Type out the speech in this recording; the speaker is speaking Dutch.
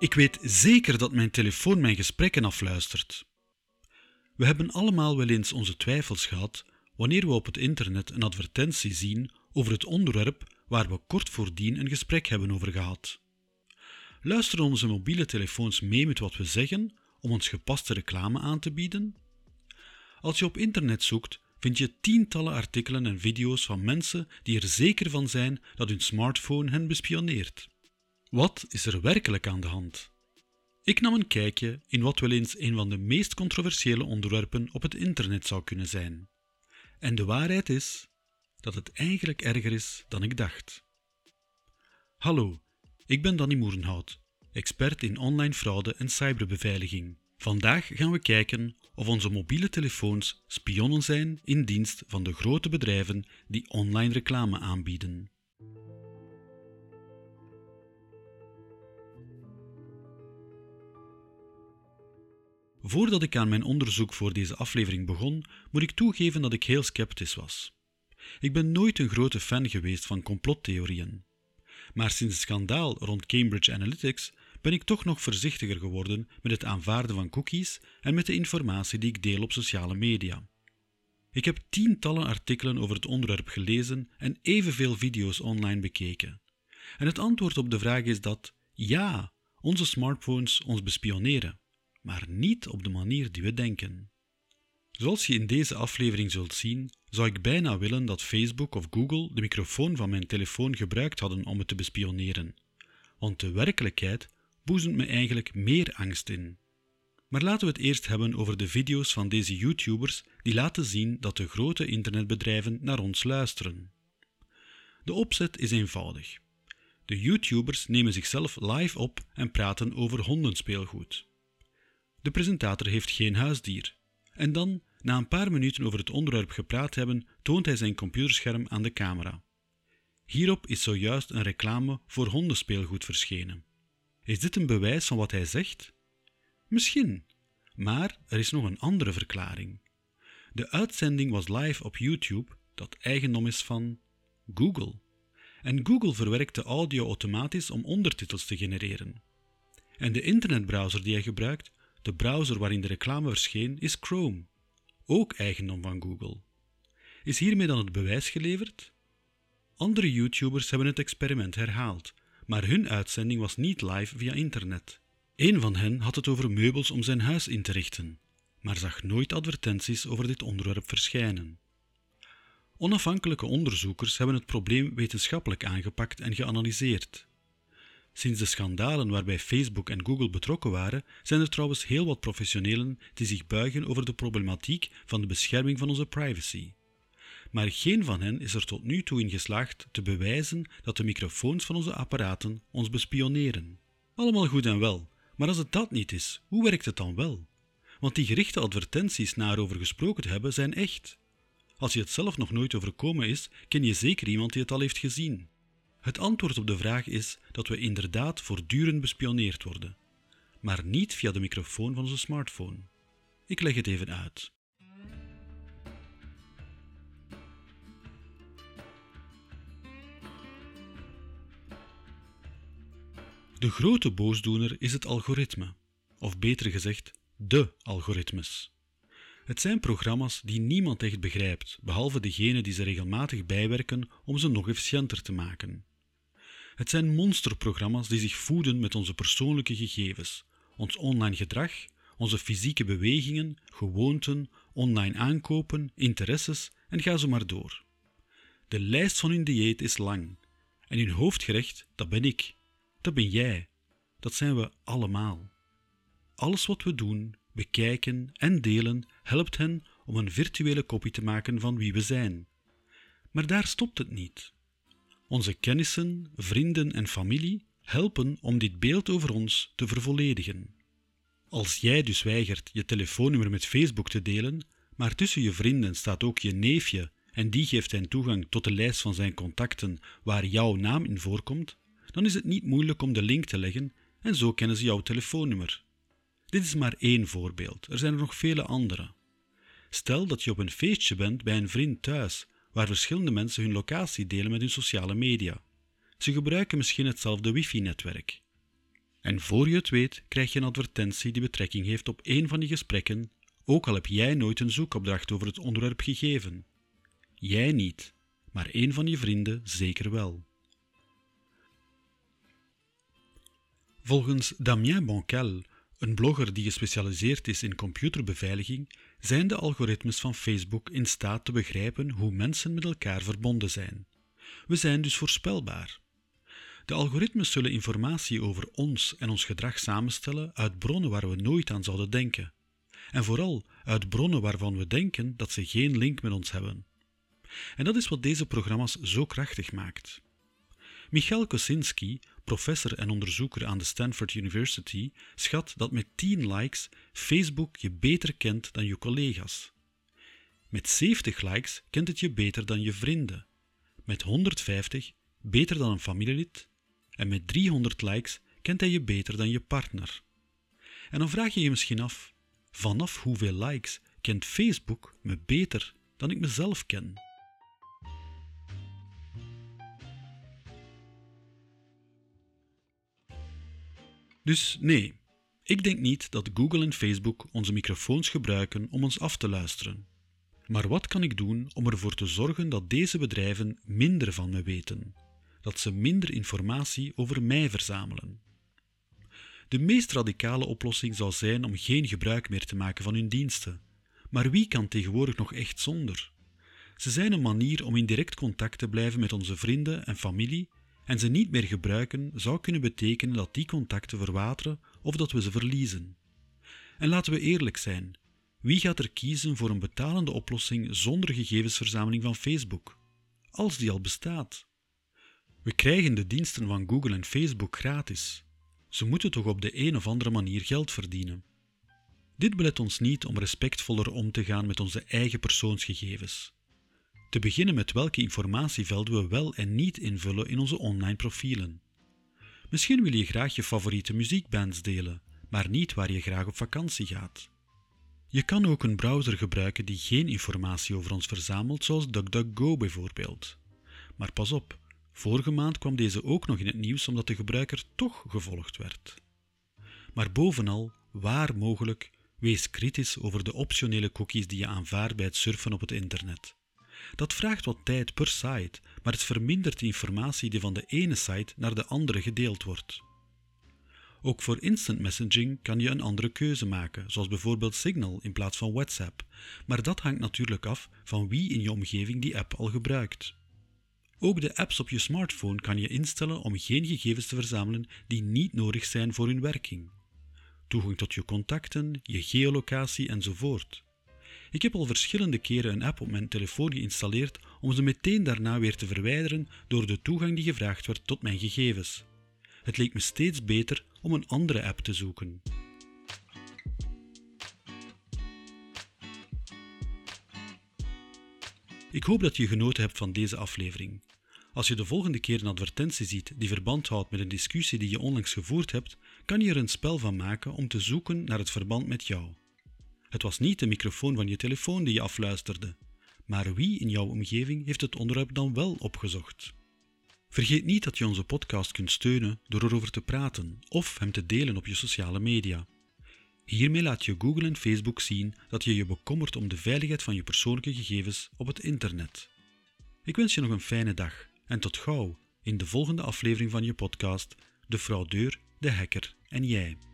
Ik weet zeker dat mijn telefoon mijn gesprekken afluistert. We hebben allemaal wel eens onze twijfels gehad wanneer we op het internet een advertentie zien over het onderwerp waar we kort voordien een gesprek hebben over gehad. Luisteren onze mobiele telefoons mee met wat we zeggen om ons gepaste reclame aan te bieden? Als je op internet zoekt, vind je tientallen artikelen en video's van mensen die er zeker van zijn dat hun smartphone hen bespioneert. Wat is er werkelijk aan de hand? Ik nam een kijkje in wat wel eens een van de meest controversiële onderwerpen op het internet zou kunnen zijn. En de waarheid is dat het eigenlijk erger is dan ik dacht. Hallo, ik ben Danny Moerenhout, expert in online fraude en cyberbeveiliging. Vandaag gaan we kijken of onze mobiele telefoons spionnen zijn in dienst van de grote bedrijven die online reclame aanbieden. Voordat ik aan mijn onderzoek voor deze aflevering begon, moet ik toegeven dat ik heel sceptisch was. Ik ben nooit een grote fan geweest van complottheorieën. Maar sinds het schandaal rond Cambridge Analytics ben ik toch nog voorzichtiger geworden met het aanvaarden van cookies en met de informatie die ik deel op sociale media. Ik heb tientallen artikelen over het onderwerp gelezen en evenveel video's online bekeken. En het antwoord op de vraag is dat ja, onze smartphones ons bespioneren, maar niet op de manier die we denken. Zoals je in deze aflevering zult zien, zou ik bijna willen dat Facebook of Google de microfoon van mijn telefoon gebruikt hadden om het te bespioneren. Want de werkelijkheid boezemt me eigenlijk meer angst in. Maar laten we het eerst hebben over de video's van deze YouTubers die laten zien dat de grote internetbedrijven naar ons luisteren. De opzet is eenvoudig. De YouTubers nemen zichzelf live op en praten over hondenspeelgoed. De presentator heeft geen huisdier. En dan, na een paar minuten over het onderwerp gepraat hebben, toont hij zijn computerscherm aan de camera. Hierop is zojuist een reclame voor hondenspeelgoed verschenen. Is dit een bewijs van wat hij zegt? Misschien, maar er is nog een andere verklaring. De uitzending was live op YouTube, dat eigendom is van Google. En Google verwerkt de audio automatisch om ondertitels te genereren. En de internetbrowser die hij gebruikt, de browser waarin de reclame verscheen, is Chrome, ook eigendom van Google. Is hiermee dan het bewijs geleverd? Andere YouTubers hebben het experiment herhaald maar hun uitzending was niet live via internet. Een van hen had het over meubels om zijn huis in te richten, maar zag nooit advertenties over dit onderwerp verschijnen. Onafhankelijke onderzoekers hebben het probleem wetenschappelijk aangepakt en geanalyseerd. Sinds de schandalen waarbij Facebook en Google betrokken waren, zijn er trouwens heel wat professionelen die zich buigen over de problematiek van de bescherming van onze privacy maar geen van hen is er tot nu toe in geslaagd te bewijzen dat de microfoons van onze apparaten ons bespioneren. Allemaal goed en wel, maar als het dat niet is, hoe werkt het dan wel? Want die gerichte advertenties naar over gesproken te hebben zijn echt. Als je het zelf nog nooit overkomen is, ken je zeker iemand die het al heeft gezien. Het antwoord op de vraag is dat we inderdaad voortdurend bespioneerd worden, maar niet via de microfoon van onze smartphone. Ik leg het even uit. De grote boosdoener is het algoritme, of beter gezegd, de algoritmes. Het zijn programma's die niemand echt begrijpt, behalve degene die ze regelmatig bijwerken om ze nog efficiënter te maken. Het zijn monsterprogramma's die zich voeden met onze persoonlijke gegevens, ons online gedrag, onze fysieke bewegingen, gewoonten, online aankopen, interesses en ga zo maar door. De lijst van hun dieet is lang en hun hoofdgerecht, dat ben ik, dat ben jij. Dat zijn we allemaal. Alles wat we doen, bekijken en delen helpt hen om een virtuele kopie te maken van wie we zijn. Maar daar stopt het niet. Onze kennissen, vrienden en familie helpen om dit beeld over ons te vervolledigen. Als jij dus weigert je telefoonnummer met Facebook te delen, maar tussen je vrienden staat ook je neefje en die geeft hen toegang tot de lijst van zijn contacten waar jouw naam in voorkomt, dan is het niet moeilijk om de link te leggen en zo kennen ze jouw telefoonnummer. Dit is maar één voorbeeld, er zijn er nog vele andere. Stel dat je op een feestje bent bij een vriend thuis, waar verschillende mensen hun locatie delen met hun sociale media. Ze gebruiken misschien hetzelfde wifi-netwerk. En voor je het weet, krijg je een advertentie die betrekking heeft op één van die gesprekken, ook al heb jij nooit een zoekopdracht over het onderwerp gegeven. Jij niet, maar één van je vrienden zeker wel. Volgens Damien Boncal, een blogger die gespecialiseerd is in computerbeveiliging, zijn de algoritmes van Facebook in staat te begrijpen hoe mensen met elkaar verbonden zijn. We zijn dus voorspelbaar. De algoritmes zullen informatie over ons en ons gedrag samenstellen uit bronnen waar we nooit aan zouden denken. En vooral uit bronnen waarvan we denken dat ze geen link met ons hebben. En dat is wat deze programma's zo krachtig maakt. Michael Kosinski, professor en onderzoeker aan de Stanford University, schat dat met 10 likes Facebook je beter kent dan je collega's. Met 70 likes kent het je beter dan je vrienden. Met 150 beter dan een familielid. En met 300 likes kent hij je beter dan je partner. En dan vraag je je misschien af: vanaf hoeveel likes kent Facebook me beter dan ik mezelf ken? Dus nee, ik denk niet dat Google en Facebook onze microfoons gebruiken om ons af te luisteren. Maar wat kan ik doen om ervoor te zorgen dat deze bedrijven minder van me weten? Dat ze minder informatie over mij verzamelen? De meest radicale oplossing zou zijn om geen gebruik meer te maken van hun diensten. Maar wie kan tegenwoordig nog echt zonder? Ze zijn een manier om in direct contact te blijven met onze vrienden en familie en ze niet meer gebruiken zou kunnen betekenen dat die contacten verwateren of dat we ze verliezen. En laten we eerlijk zijn: wie gaat er kiezen voor een betalende oplossing zonder gegevensverzameling van Facebook, als die al bestaat? We krijgen de diensten van Google en Facebook gratis. Ze moeten toch op de een of andere manier geld verdienen. Dit belet ons niet om respectvoller om te gaan met onze eigen persoonsgegevens. Te beginnen met welke informatievelden we wel en niet invullen in onze online profielen. Misschien wil je graag je favoriete muziekbands delen, maar niet waar je graag op vakantie gaat. Je kan ook een browser gebruiken die geen informatie over ons verzamelt, zoals DuckDuckGo bijvoorbeeld. Maar pas op, vorige maand kwam deze ook nog in het nieuws omdat de gebruiker toch gevolgd werd. Maar bovenal, waar mogelijk, wees kritisch over de optionele cookies die je aanvaardt bij het surfen op het internet. Dat vraagt wat tijd per site, maar het vermindert de informatie die van de ene site naar de andere gedeeld wordt. Ook voor instant messaging kan je een andere keuze maken, zoals bijvoorbeeld Signal in plaats van WhatsApp, maar dat hangt natuurlijk af van wie in je omgeving die app al gebruikt. Ook de apps op je smartphone kan je instellen om geen gegevens te verzamelen die niet nodig zijn voor hun werking. Toegang tot je contacten, je geolocatie enzovoort. Ik heb al verschillende keren een app op mijn telefoon geïnstalleerd om ze meteen daarna weer te verwijderen door de toegang die gevraagd werd tot mijn gegevens. Het leek me steeds beter om een andere app te zoeken. Ik hoop dat je genoten hebt van deze aflevering. Als je de volgende keer een advertentie ziet die verband houdt met een discussie die je onlangs gevoerd hebt, kan je er een spel van maken om te zoeken naar het verband met jou. Het was niet de microfoon van je telefoon die je afluisterde, maar wie in jouw omgeving heeft het onderwerp dan wel opgezocht? Vergeet niet dat je onze podcast kunt steunen door erover te praten of hem te delen op je sociale media. Hiermee laat je Google en Facebook zien dat je je bekommert om de veiligheid van je persoonlijke gegevens op het internet. Ik wens je nog een fijne dag en tot gauw in de volgende aflevering van je podcast De fraudeur, de hacker en jij.